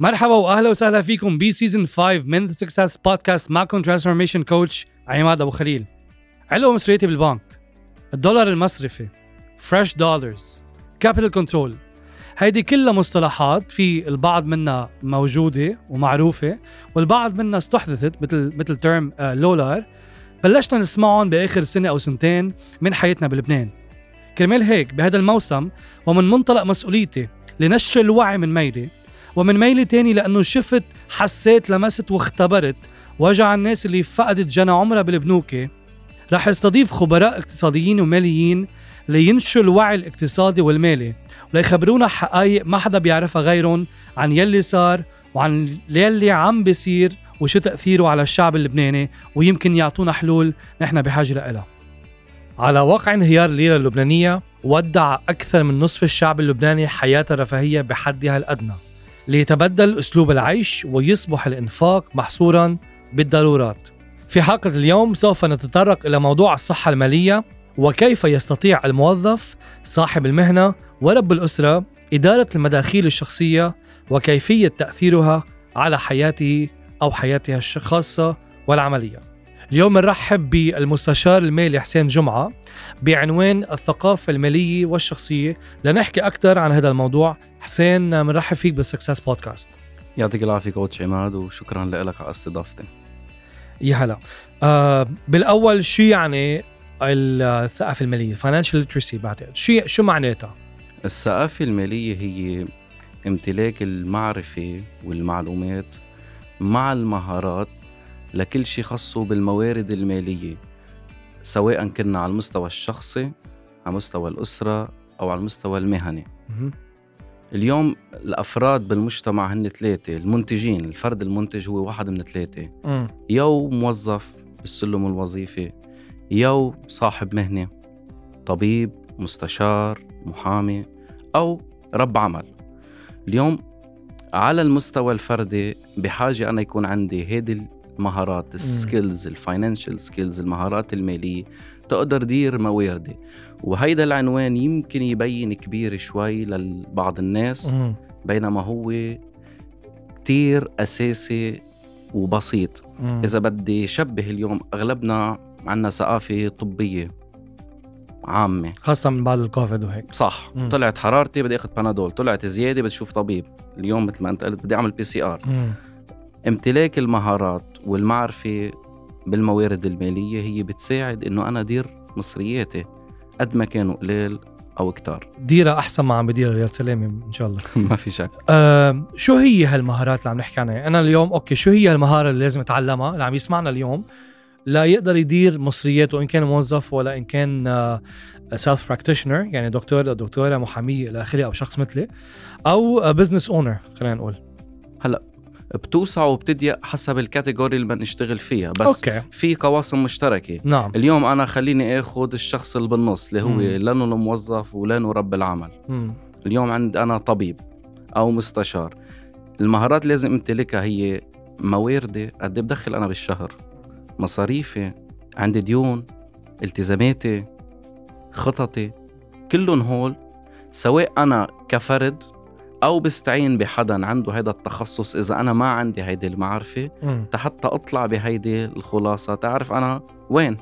مرحبا وأهلا وسهلا فيكم ب season 5 من The Success Podcast معكم transformation coach عماد أبو خليل. علقوا مصرياتي بالبنك. الدولار المصرفي. fresh dollars capital control هيدي كلها مصطلحات في البعض منها موجودة ومعروفة والبعض منها استحدثت مثل مثل term لولار بلشنا نسمعهم بآخر سنة أو سنتين من حياتنا بلبنان. كرمال هيك بهذا الموسم ومن منطلق مسؤوليتي لنشر الوعي من ميلي ومن ميلي تاني لأنه شفت حسيت لمست واختبرت. وجع الناس اللي فقدت جنى عمرها بالبنوكة رح استضيف خبراء اقتصاديين وماليين لينشروا الوعي الاقتصادي والمالي. وليخبرونا حقائق ما حدا بيعرفها غيرهم عن يلي صار وعن يلي عم بيصير وشو تأثيره على الشعب اللبناني. ويمكن يعطونا حلول نحن بحاجة لها على واقع انهيار الليرة اللبنانية ودع أكثر من نصف الشعب اللبناني حياة رفاهية بحدها الأدنى. ليتبدل أسلوب العيش ويصبح الإنفاق محصورا بالضرورات. في حلقة اليوم سوف نتطرق إلى موضوع الصحة المالية وكيف يستطيع الموظف صاحب المهنة ورب الأسرة إدارة المداخيل الشخصية وكيفية تأثيرها على حياته أو حياتها الخاصة والعملية. اليوم نرحب بالمستشار المالي حسين جمعة بعنوان الثقافة المالية والشخصية. لنحكي أكثر عن هذا الموضوع. حسين بنرحب فيك بالسكسس بودكاست. يعطيك العافية كوتش عماد وشكرا لك على استضافتي. يا هلا. آه بالأول شو يعني الثقافة المالية؟ financial literacy بعتقد. شو شو معناتها؟ الثقافة المالية هي امتلاك المعرفة والمعلومات مع المهارات لكل شيء خاصه بالموارد المالية سواء كنا على المستوى الشخصي على مستوى الأسرة أو على المستوى المهني. اليوم الأفراد بالمجتمع هن ثلاثة المنتجين الفرد المنتج هو واحد من ثلاثة. يو موظف بالسلم الوظيفي يو صاحب مهنة طبيب مستشار محامي أو رب عمل. اليوم على المستوى الفردي بحاجة أنا يكون عندي هيدي المهارات ال skills ال financial skills المهارات المالية. تأقدر دير مواردي وهيدا العنوان يمكن يبين كبير شوي لبعض الناس بينما هو كتير أساسي وبسيط. إذا بدي شبه اليوم أغلبنا عنا ثقافة طبية عامة. خاصة من بعد الكوفيد وهيك. صح. مم. طلعت حرارتي بدي أخذ بنادول طلعت زيادة بدي أشوف طبيب. اليوم مثل ما أنت قلت بدي أعمل PCR امتلاك المهارات والمعرفة بالموارد المالية هي بتساعد إنه أنا أدير مصرياتي قد ما كانوا قليل أو كتار. ديرها أحسن ما عم بديرها يا سلامة إن شاء الله. ما في شك. أه شو هي هالمهارات اللي عم نحكي عنها؟ أنا اليوم أوكي شو هي المهارة اللي لازم أتعلمها اللي عم يسمعنا اليوم ليقدر يدير مصرياته إن كان موظف ولا إن كان self practitioner يعني دكتور أو دكتورة محامية إلى آخره أو شخص مثلي أو business owner خلينا نقول. هلأ بتوسع وبتضيق حسب ال category اللي بدنا نشتغل فيها. بس أوكي. في قواسم مشتركة. نعم. اليوم أنا خليني آخذ الشخص اللي بالنص اللي هو لا هو الموظف ولا هو رب العمل. مم. اليوم عند أنا طبيب أو مستشار. المهارات اللي لازم أمتلكها هي مواردي قد إيه بدخل أنا بالشهر؟ مصاريفي عندي ديون التزاماتي خططي كلهم هول. سواء أنا كفرد أو بستعين بحدا عنده هذا التخصص إذا أنا ما عندي هيدي المعرفة حتى أطلع بهيدي الخلاصة. تعرف أنا وين؟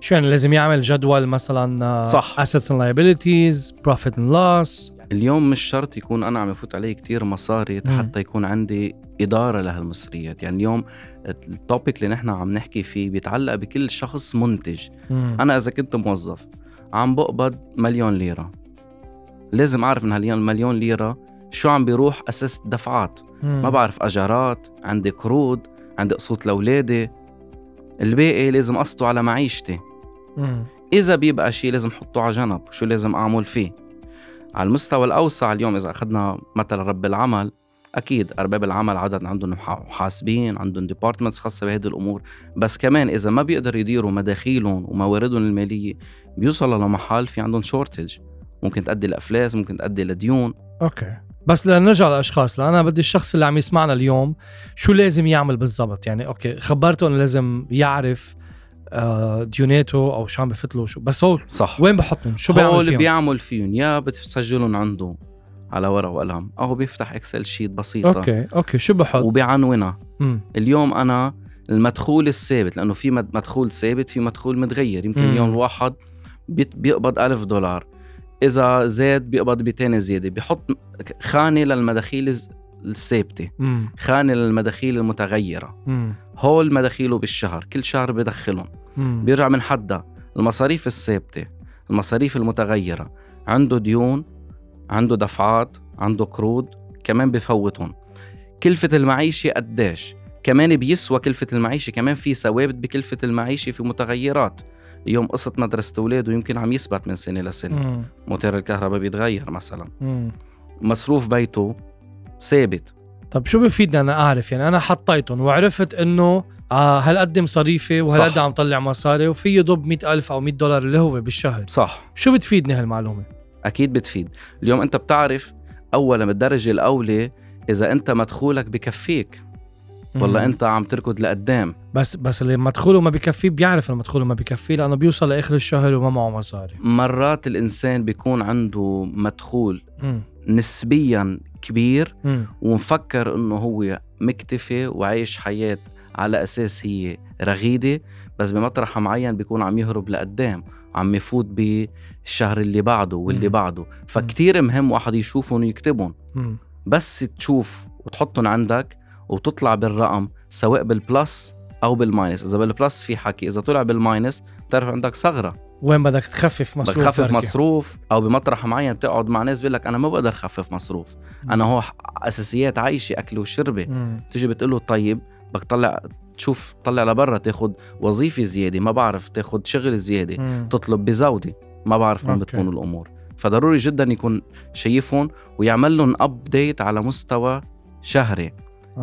شو يعني لازم يعمل جدول مثلا صح. assets and liabilities profit and loss اليوم مش شرط يكون أنا عم يفوت علي كتير مصاري حتى يكون عندي إدارة لهالمصريات. يعني اليوم التوبيك اللي نحن عم نحكي فيه بيتعلق بكل شخص منتج. مم. أنا إذا كنت موظف عم بقبض مليون ليرة. لازم أعرف من هالمليون ليرة شو عم بيروح أساس دفعات. مم. ما بعرف أجارات عندي قروض عندي قسط لأولادي. الباقي لازم اقسطه على معيشتي. مم. إذا بيبقى شيء لازم احطه على جنب شو لازم أعمل فيه؟ على المستوى الأوسع اليوم إذا أخذنا مثلا رب العمل أكيد أرباب العمل عدد عندهم محاسبين عندهم departments خاصة بهذه الأمور. بس كمان إذا ما بيقدروا يديروا مداخيلهم ومواردهم المالية بيوصلوا لمحل في عندهم shortage ممكن تؤدي لإفلاس ممكن تؤدي لديون. أوكي. بس لنرجع للأشخاص أنا بدي الشخص اللي عم يسمعنا اليوم شو لازم يعمل بالضبط؟ يعني أوكي خبرته إنه لازم يعرف آه، ديوناته أو شو عم بفت له شو بس هو صح. وين بحطهم؟ شو هو بيعمل اللي فيهم؟ بيعمل فيهم يا بتسجلهم عنده على ورقة وقلم أو بيفتح Excel sheet بسيطة. أوكي أوكي شو بحط؟ وبيعنونها مم. اليوم أنا المدخول الثابت لأنه في مد- مدخول ثابت في مدخول متغير يمكن مم. اليوم الواحد بيقبض ألف دولار. إذا زاد بيقبض 200 زيادة. بيحط خانة للمداخيل الثابتة. خانة للمداخيل المتغيرة. مم. هول مداخيله بالشهر. كل شهر بدخلهم. مم. بيرجع من حدها المصاريف الثابتة. المصاريف المتغيرة. عنده ديون عنده دفعات عنده قروض كمان بفوتهم. كلفة المعيشة قديش؟ كمان بيسوى كلفة المعيشة. كمان في ثوابت بكلفة المعيشة في متغيرات. اليوم قصة مدرسة أولاده يمكن عم يثبت من سنة لسنة. مم. موتير الكهرباء بيتغير مثلا. مم. مصروف بيته ثابت. طب شو بفيدني أنا أعرف؟ يعني أنا حطيتهم وعرفت إنه آه هالقد مصاريفي وهالقد. عم طلع مصاري وفي يضب 100000 ألف أو 100 دولار اللي هو بالشهر. صح. شو بتفيدني هالمعلومة؟ أكيد بتفيد. اليوم أنت بتعرف أولا بالدرجة الأولى إذا أنت مدخولك بكفيك. والله. أنت عم تركض لقدام بس بس اللي مدخوله ما بكفيه بيعرف إنه مدخوله ما بكفيه لأنه بيوصل لآخر الشهر وما معه مصاري مرات الإنسان بيكون عنده مدخول مم. نسبيا كبير مم. ومفكر إنه هو مكتفي وعايش حياة على أساس هي رغيدة بس بمطرح معين بيكون عم يهرب لقدام عم يفوت بالشهر اللي بعده واللي مم. بعده فكتير مهم واحد يشوفهم ويكتبهم مم. بس تشوف وتحطهم عندك وتطلع بالرقم سواء بال plus أو بال minus إذا بال plus في حكي إذا طلع بال minus بتعرف عندك ثغرة وين بدك تخفف بدك مصروف تخفف بركي. مصروف أو بمطرح معين بتقعد مع ناس بيقول لك أنا ما بقدر اخفف مصروف أنا هو أساسيات عايشة أكل وشربة مم. تيجي بتقول له طيب بدك تطلع تشوف تطلع لبرا تاخد وظيفة زيادة ما بعرف تاخد شغل زيادة مم. تطلب بزودة ما بعرف وين. بتكون الأمور فضروري جدا يكون شايفهم ويعمل لهم update على مستوى شهري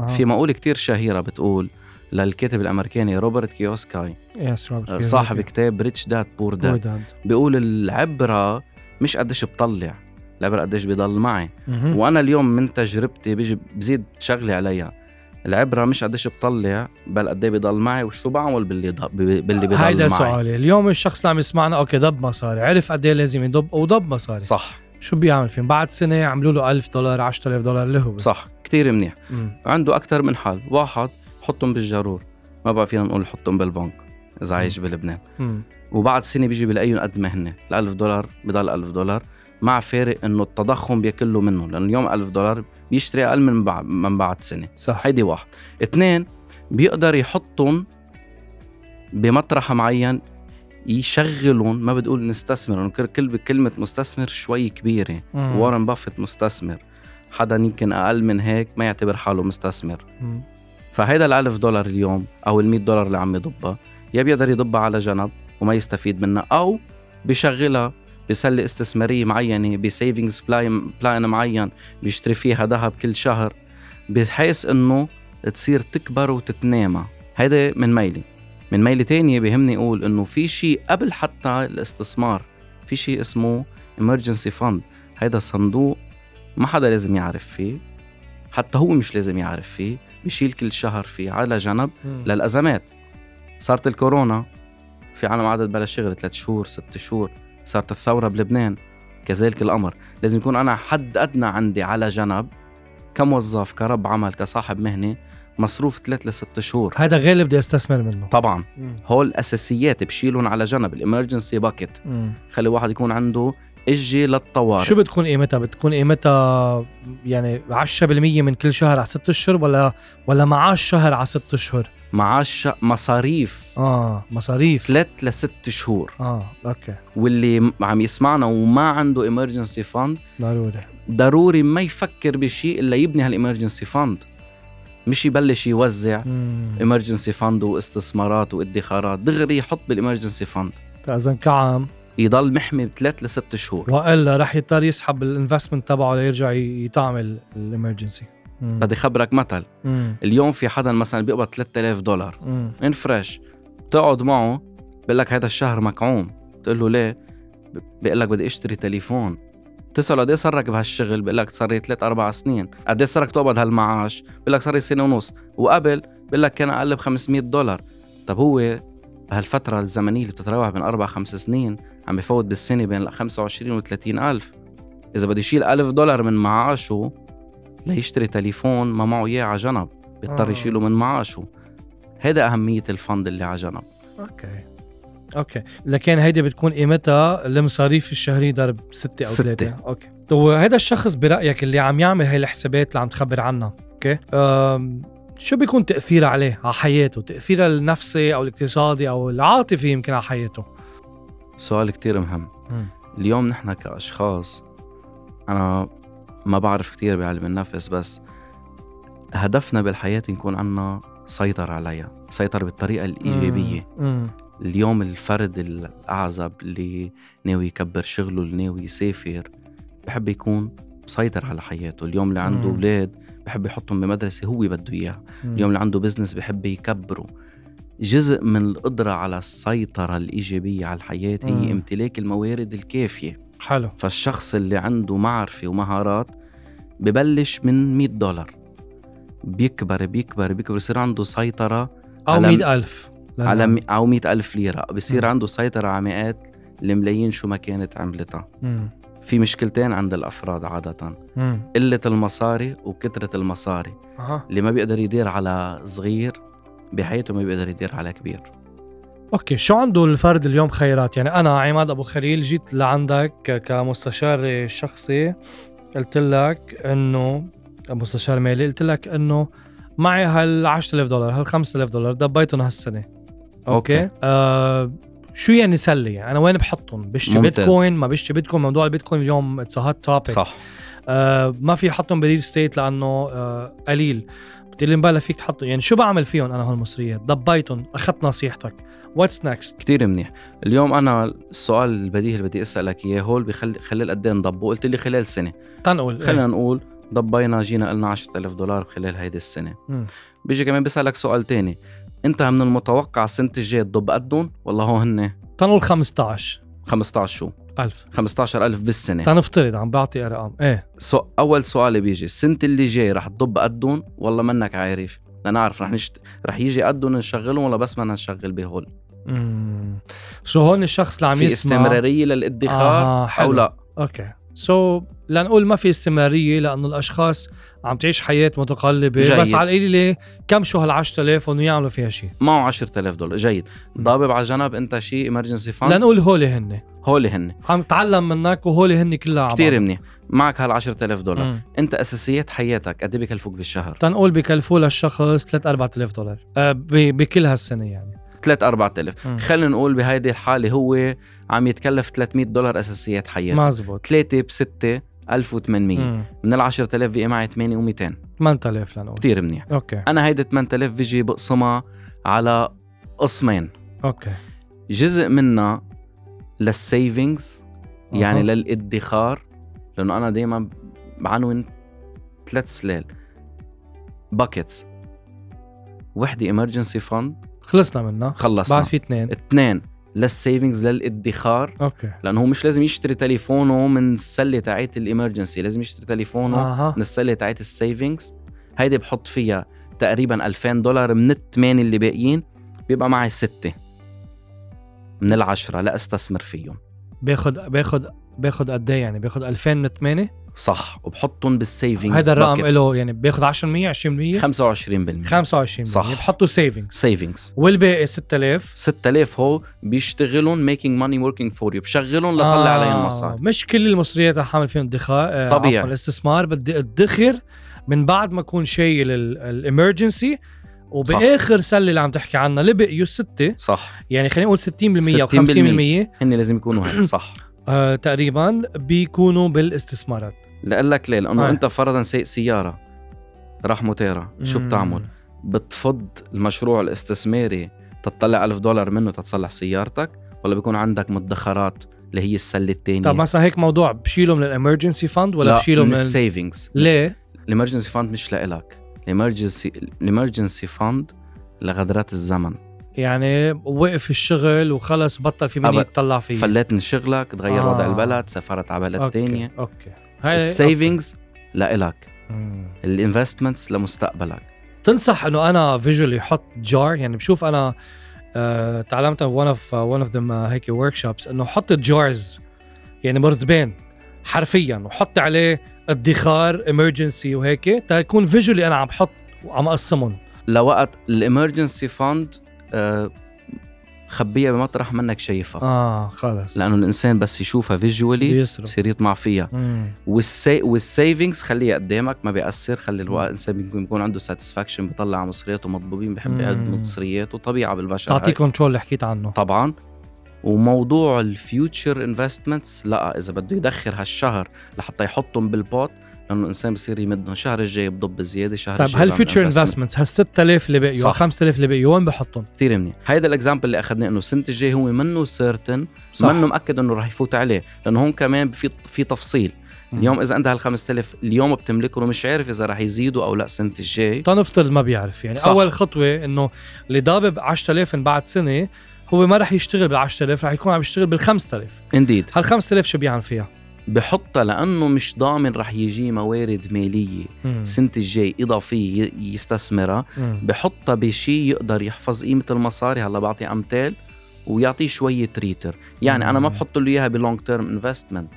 في مقولة كتير شهيرة بتقول للكاتب الأمريكاني روبرت كيوسكاي yes روبرت آه، صاحب كتاب Rich Dad Poor Dad بيقول العبرة مش قديش بطلع العبرة قديش بضل معي. مهم. وأنا اليوم من تجربتي بيجي بزيد شغلي عليها. العبرة مش قديش بطلع بل قد إيه بضل معي وشو بعمل باللي ض... باللي بضل هيدا معي. سؤالي. اليوم الشخص اللي عم يسمعنا أوكي ضب مصاري. عرف قد إيه لازم يضب وضب مصاري. صح. شو بيعمل فيهم؟ بعد سنة يعملوا له 1000 دولار 10000 دولار اللي هو. صح. كتير منيح. مم. عنده أكتر من حل. واحد حطهم بالجارور. ما بقى فينا نقول حطهم بالبنك إذا عايش بلبنان. مم. وبعد سنة بيجي بلاقيهم قد ما هن ال1000 دولار بضل 1000 دولار. مع فارق إنه التضخم بياكله منه لأنه اليوم 1000 دولار بيشتري أقل من بعد من بعد سنة. صح. هيدي واحد. اثنين بيقدر يحطهم بمطرح معين يشغلهم. ما بتقول نستثمر لأنه كل كل- كلمة مستثمر شوي كبيرة. مم. وارن بافيت مستثمر. حدا يمكن أقل من هيك ما يعتبر حاله مستثمر. فهيدا الألف دولار اليوم أو المية دولار اللي عم يضبها يا بيقدر يضبها على جنب وما يستفيد منها أو بشغلها بسلة استثمارية معينة ب savings plan معين بيشتري فيها ذهب كل شهر بحيث إنه تصير تكبر وتتنامى. هيدا من ميلة. من ميلة تانية بيهمني أقول إنه في شيء قبل حتى الاستثمار في شيء اسمه emergency fund. هيدا صندوق ما حدا لازم يعرف فيه حتى هو مش لازم يعرف فيه بيشيل كل شهر فيه على جنب مم. للأزمات. صارت الكورونا في عالم قعدت بلا شغل ثلاث شهور ست شهور صارت الثورة بلبنان كذلك الامر لازم يكون أنا حد أدنى عندي على جنب كموظف كرب عمل كصاحب مهنة مصروف ثلاث لست شهور. هذا غير اللي بدي أستثمر منه. طبعا. مم. هول الاساسيات بشيلهم على جنب. الإمرجنسي باكيت. خلي واحد يكون عنده إجي للطوارئ. شو بتكون قيمتها؟ بتكون قيمتها يعني 10% من كل شهر على ست أشهر ولا ولا معاش شهر على ست أشهر؟ معاش مصاريف. آه مصاريف. ثلاث لست شهور. آه أوكي. واللي عم يسمعنا وما عنده emergency fund ضروري. ضروري ما يفكر بشيء إلا يبني هال emergency fund مش يبلش يوزع. emergency fund واستثمارات وادخارات. دغري يحط بال emergency fund إذا كعم يضل محمي بثلاث لست شهور. والا رح يضطر يسحب ال investment تبعه ليرجع ي- يطعم ال emergency بدي خبرك مثل. اليوم في حدا مثلا بيقبض 3000 دولار. fresh؟ بتقعد معه بقول لك هذا الشهر مكعوم. بتقول له ليه؟ ب- بيقول لك بدي اشتري تليفون. تسأله قد إيه صار لك بهالشغل؟ بقول لك صار لي ثلاث أربع سنين. قد إيه صار لك تقبض هالمعاش؟ بقول لك صار لي سنة ونص. وقبل بقول لك كان أقل ب 500 دولار. طب هو بهالفترة الزمنية اللي بتتراوح بين أربع خمس سنين عم بفوت بالسنة بين 25 و 30 ألف. إذا بده يشيل ألف دولار من معاشه ليشتري تليفون ما معه إياه على جنب بيضطر آه. يشيله من معاشه هيدا أهمية ال fund اللي على جنب. أوكي. أوكي. لكن هيدي بتكون قيمتها المصاريف الشهريه ضرب ستة أو. ثلاثة أوكي. طب هذا الشخص برأيك اللي عم يعمل هاي الحسابات اللي عم تخبر عنها أوكي؟ أم شو بيكون تاثيرها عليه على حياته؟ تاثيرها النفسي أو الاقتصادي أو العاطفي يمكن على حياته؟ سؤال كتير مهم. اليوم نحن كأشخاص أنا ما بعرف كتير بعلم النفس بس هدفنا بالحياة نكون عنا سيطر عليها سيطر بالطريقة الإيجابية. اليوم الفرد الأعزب اللي ناوي يكبر شغله اللي ناوي يسافر بحب يكون مسيطر على حياته. اليوم اللي عنده. أولاد بحب يحطهم بمدرسة هو بده إياها. اليوم اللي عنده بزنس بحب يكبره. جزء من القدرة على السيطرة الإيجابية على الحياة مم. هي امتلاك الموارد الكافية حلو فالشخص اللي عنده معرفة ومهارات ببلش من 100 دولار بيكبر بيكبر بيكبر بصير عنده سيطرة على- مئة ألف على مي أو 100 ألف ليرة بصير مم. عنده سيطرة على مئات الملايين شو ما كانت عملتها مم. في مشكلتين عند الأفراد عادة مم. قلة المصاري وكثرة المصاري أها. اللي ما بيقدر يدير على صغير بحياته ما بيقدر يدير على كبير أوكي شو عنده الفرد اليوم خيارات يعني أنا عماد أبو خليل جيت لعندك كمستشار شخصي. قلت لك انه مستشار مالي قلت لك إنه معي هال 10000 دولار هال 5000 دولار دبيتهم هالسنة. أوكي, أوكي. آه شو يعني سلة؟ يعني أنا وين بحطهم؟ بشتري. بيتكوين؟ ما بشتري بيتكوين. موضوع البيتكوين اليوم it's hot topic صح. آه ما في احطهم ب real estate لأنه آه قليل. بتقول لي مبلا فيك تحطه. يعني شو بعمل فيهم أنا هول المصريات ضبيتهم أخذت نصيحتك. what's next كتير منيح. اليوم أنا السؤال البديهي اللي بدي أسألك إياه هول بخلي خلال قد إيه نضبه؟ قلت لي خلال سنة. تنقل خلينا نقول ضبينا جينا قلنا 10000 دولار خلال هيدي السنة. مم. بيجي كمان بيسألك سؤال تاني. أنت من المتوقع السنة الجاية تضب قدهم ولا هو هن. تنقول 15 15 شو؟ 1000 15000 بالسنة. تنفترض عم بعطي أرقام. إيه. so أول سؤال بيجي السنة اللي جاي رح تضب قدهم ولا منك عارف؟ لنعرف رح نشت... رح يجي قدهم نشغلهم ولا بس بدنا نشغل بهول؟ مم. so هون الشخص اللي عم في يسمع؟ استمرارية للادخار آه أو حلو. لا؟ أوكي. so لنقول ما في استمرارية لأنه الأشخاص عم تعيش حياة متقلبة. جيد. بس على القليلة كم شو هال 10000 انه يعملوا فيها شيء معه 10000 دولار. جيد. ضابب على جنب أنت شيء emergency fund لنقول هول هن هول هن عم تعلم منك وهول هن كلها عم كتير منيح. معك هال 10000 دولار. مم. أنت أساسيات حياتك قد إيه بكلفوك بالشهر؟ تنقول بكلفوا للشخص 3 4000 دولار. آه بكل هالسنة يعني. 3 4000 مم. خلينا نقول بهيدي الحالة هو عم يتكلف 300 دولار أساسيات حياته. مزبوط. 3 ب 6 1800 مم. من ال 10000 بقي معي 8 و200 8000 لنقول. كتير منيح. أوكي. أنا هيدي 8000 بيجي بقسمها على قسمين. أوكي. جزء منها لل savings يعني أها. للادخار لأنه أنا دائما بعنون ثلاث سلال. buckets وحدة emergency fund خلصنا منها خلصنا. بعد في اثنين. اثنين. لل savings للادخار. أوكي. لأنه هو مش لازم يشتري تليفونه من السلة تاعت ال emergency. لازم يشتري تليفونه أها. من السلة تاعت ال savings هيدي بحط فيها تقريبا 2000 دولار من الثمانية اللي باقيين. بيبقى معي ستة. من العشرة. لا أستثمر فيهم. باخد باخد باخد قد إيه يعني؟ باخد 2000 من 8 صح وبحطهم بال savings هذا الرقم له يعني باخد 10% 20% 25% 25 صح. بحطوا savings savings والباقي 6000 6000 هو بيشتغلون making money working for you بشغلهم لطلع عليهم مصاري. آه، مش كل المصريات رح اعمل فيهم ادخار آه، طبيعي. عفوا الاستثمار بدي ادخر من بعد ما اكون شايل الامرجنسي وبآخر سلة اللي عم تحكي عنها اللي بقيوا السته صح. يعني خلينا نقول 60% أو 60% 50% هن لازم يكونوا هيك. صح. آه تقريبا بيكونوا بالإستثمارات. لأقول لك ليه لأنه آه. أنت فرضا سايق سيارة راح موتيرا شو. بتعمل بتفض المشروع الاستثماري تطلع ألف دولار منه تتصلح سيارتك ولا بيكون عندك مدخرات اللي هي السلة الثانية طب مثلا هيك موضوع بشيله من ال emergency fund ولا لا بشيله من من ال- ال savings ليه؟ ال emergency fund مش لإلك ال emergency ال emergency fund لغدرات الزمن يعني وقف الشغل وخلص بطل في أبد. يتطلع فيه فليت من شغلك تغير آه. وضع البلد سافرت على بلد تانية أوكي هاي السيفنجز لإلك. ال investments لمستقبلك. تنصح إنه أنا visually أحط jar يعني بشوف أنا آه تعلمت one of one of them هيك workshops إنه حط jars يعني مرتبين حرفيا وحط عليه ادخار emergency وهيك تكون visually أنا عم بحط وعم أقسمهم. لوقت ال emergency fund آه خبيها بمطرح منك شايفها. آه خلص. لأنه الإنسان بس يشوفها visually بصير يطمع فيها. مم. وال sa... وال savings خليها قدامك ما بيأثر. خلي الوقت الإنسان بيكون عنده satisfaction بيطلع مصرياته مطلوبين بحب. يعد مصرياته طبيعه بالبشر. تعطيه control اللي حكيت عنه. طبعا. وموضوع ال future investments لأ إذا بده يدخر هالشهر لحتى يحطهم بال pot لأنه الإنسان بصير يمدهم شهر الجاي بضب زيادة شهر طيب هل future. investments هال 6000 اللي بقيوا صح. 5000 اللي بقيوا وين بحطهم؟ كثير منيح هيدا ال example اللي أخذناه إنه السنة الجاي هو منه certain صح. منه مأكد إنه رح يفوت عليه لأنه هون كمان في في تفصيل. اليوم إذا أنت هال 5000 اليوم بتملكهم ومش عارف إذا رح يزيدوا أو لا السنة الجاي تنفترض ما بيعرف يعني صح. صح. أول خطوة إنه اللي ضابب 10000 من بعد سنة هو ما رح يشتغل بال 10000 رح يكون عم يشتغل بال 5000 indeed هال 5000 شو بيعمل فيها؟ بحطها لأنه مش ضامن رح يجي موارد مالية مم. السنة الجاي إضافية يستثمرها مم. بحطها بشيء يقدر يحفظ قيمة المصاري هلا بعطي أمثال ويعطيه شوية return يعني أنا ما مم. بحط له إياها ب long term investment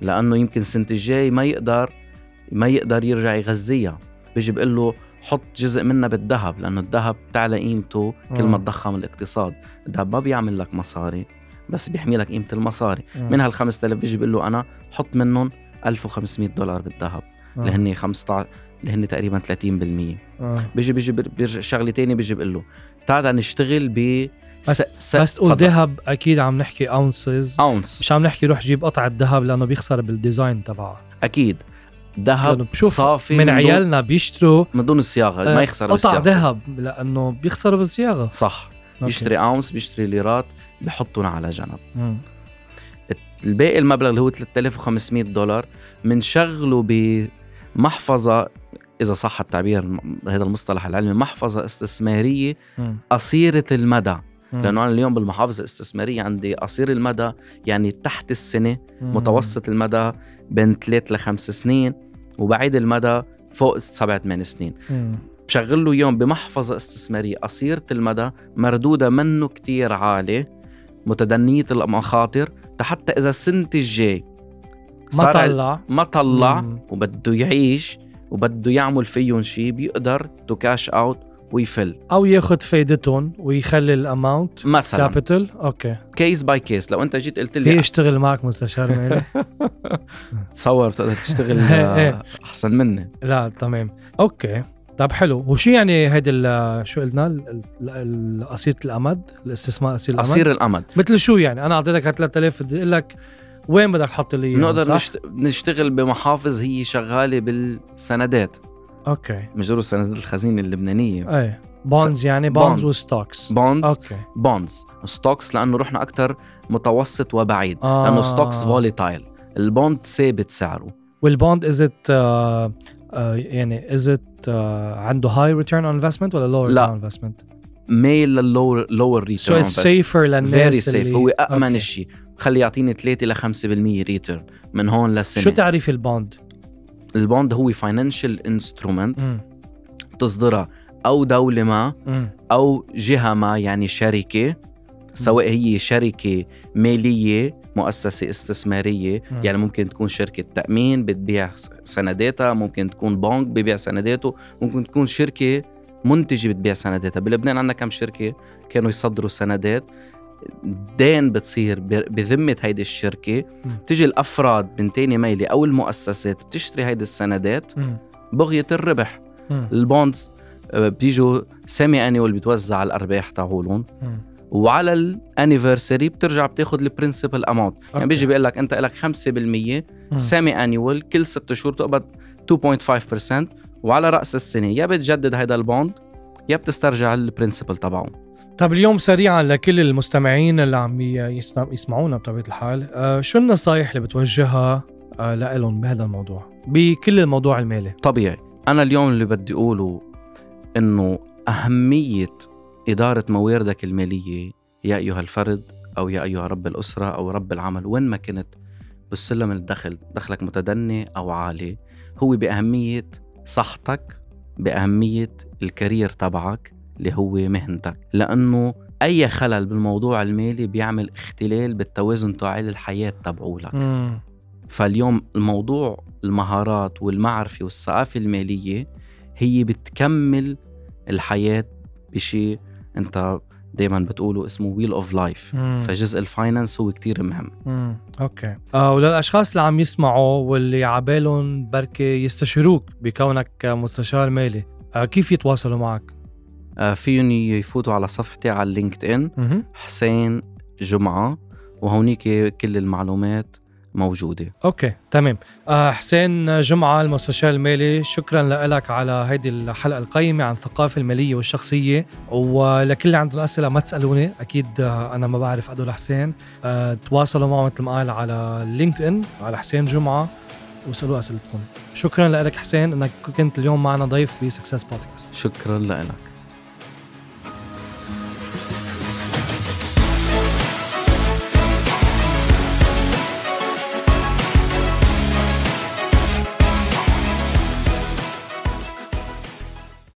لأنه يمكن السنة الجاي ما يقدر ما يقدر يرجع يغذيها بيجي بقول له حط جزء منها بالذهب لأنه الذهب تعلى قيمته كل ما مم. تضخم الاقتصاد الذهب ما بيعمل لك مصاري بس بيحمي لك قيمة المصاري. مم. من هال 5000 بيجي بقول له أنا حط منهم 1500 دولار بالذهب. آه. اللي هن 15 اللي هن تقريبا 30% آه. بيجي بيجي بيرجع شغلة تاني بيجي بقول له تعال نشتغل ب بس- بس تقول ذهب أكيد عم نحكي ounces ounce مش عم نحكي روح جيب قطعة ذهب لأنه بيخسر بال design تبعها أكيد. ذهب صافي من دون- عيالنا بيشتروا من دون الصياغة آه، ما يخسر قطع ذهب لأنه بيخسروا بالصياغة. صح. okay. بيشتري اونس بيشتري ليرات. بحطهم على جنب مم. الباقي المبلغ اللي هو 3500 دولار بنشغله بمحفظة إذا صح التعبير هذا المصطلح العلمي محفظة استثمارية مم. قصيرة المدى مم. لأنه أنا اليوم بالمحافظة الاستثمارية عندي قصير المدى يعني تحت السنة مم. متوسط المدى بين 3 لخمس سنين وبعيد المدى فوق سبع ثمان سنين مم. بشغل له اياهم بمحفظة استثمارية قصيرة المدى مردودة منه كتير عالي متدنية المخاطر حتى إذا السنة الجاي ما طلع. ما طلع مم. وبده يعيش وبده يعمل فيهم شيء بيقدر to cash out ويفل. أو ياخذ فايدتهم ويخلي ال amount مثلا. capital okay. case by case لو أنت جيت قلت في لي يشتغل معك مستشار مالي تصور بتقدر تشتغل إيه، أحسن مني. لا تمام. okay. طب حلو. وشو يعني هيدي ال- شو قلنا؟ ال- ال- ال- قصيره الأمد الاستثمار قصير الأمد؟ قصير الأمد. مثل شو يعني؟ أنا أعطيتك 3000 بدي أقول لك وين بدك تحط لي نقدر. نشتغل بمحافظ هي شغالة بالسندات. okay. مش ضروري سندات الخزينة اللبنانية. إيه. bonds يعني bonds. و stocks bonds okay. bonds stocks لأنه رحنا أكثر متوسط وبعيد. آه. لأنه stocks volatile ال bond ثابت سعره. وال bond is it يعني is it عنده high return on investment ولا low. return investment؟ ميل لل lower lower so return it's safer very للناس safe اللي هو امن okay. شيء خلي يعطيني 3 ل 5% return من هون لسنه شو تعريف ال bond؟ ال bond هو financial instrument مم. تصدرها أو دولة ما. أو جهة ما يعني شركة سواء هي شركة مالية مؤسسة استثمارية مم. يعني ممكن تكون شركة تأمين بتبيع سنداتها ممكن تكون بنك ببيع سنداته ممكن تكون شركة منتجة بتبيع سنداتها بلبنان عندنا كم شركة كانوا يصدروا سندات دين بتصير ب- بذمة هيدي الشركة مم. تجي الأفراد من تاني ميلة أو المؤسسات بتشتري هيدي السندات مم. بغية الربح. ال bonds آه، بيجوا semi annual بتوزع الأرباح تاعولهم. وعلى ال anniversary بترجع بتاخذ ال principal amount يعني. بيجي بيقول لك انت لك 5% مم. semi annual كل ست شهور تقبض 2.5% وعلى رأس السنة يا بتجدد هيدا ال bond يا بتسترجع ال principal تبعه طب اليوم سريعا لكل المستمعين اللي عم يسمعونا بطبيعة الحال آه شو النصائح اللي بتوجهها آه لهم بهذا الموضوع؟ بكل الموضوع المالي. طبيعي. أنا اليوم اللي بدي أقوله إنه أهمية إدارة مواردك المالية يا أيها الفرد أو يا أيها رب الأسرة أو رب العمل وين ما كنت بالسلم الدخل دخلك متدني أو عالي هو بأهمية صحتك بأهمية الكارير تبعك اللي هو مهنتك لأنه أي خلل بالموضوع المالي بيعمل اختلال بالتوازن تاع الحياة تبعولك. فاليوم الموضوع المهارات والمعرفة والثقافة المالية هي بتكمل الحياة بشيء انت دايما بتقولوا اسمه wheel of life فجزء ال finance هو كتير مهم مم. okay آه وللأشخاص اللي عم يسمعوا واللي عبالهم بركي يستشيروك بكونك مستشار مالي آه كيف يتواصلوا معك؟ آه فيهم يفوتوا على صفحتي على ال LinkedIn. حسين جمعة وهونيك كل المعلومات موجودة. okay تمام. آه حسين جمعة المستشار المالي شكرا لك على هيدي الحلقة القيمة عن الثقافة المالية والشخصية. ولكل اللي عندهم أسئلة ما تسألوني أكيد آه أنا ما بعرف أدول حسين آه تواصلوا معه مثل ما قال على LinkedIn على حسين جمعة واسألوا أسئلتكم. شكرا لك حسين أنك كنت اليوم معنا ضيف ب Success Podcast شكرا لك.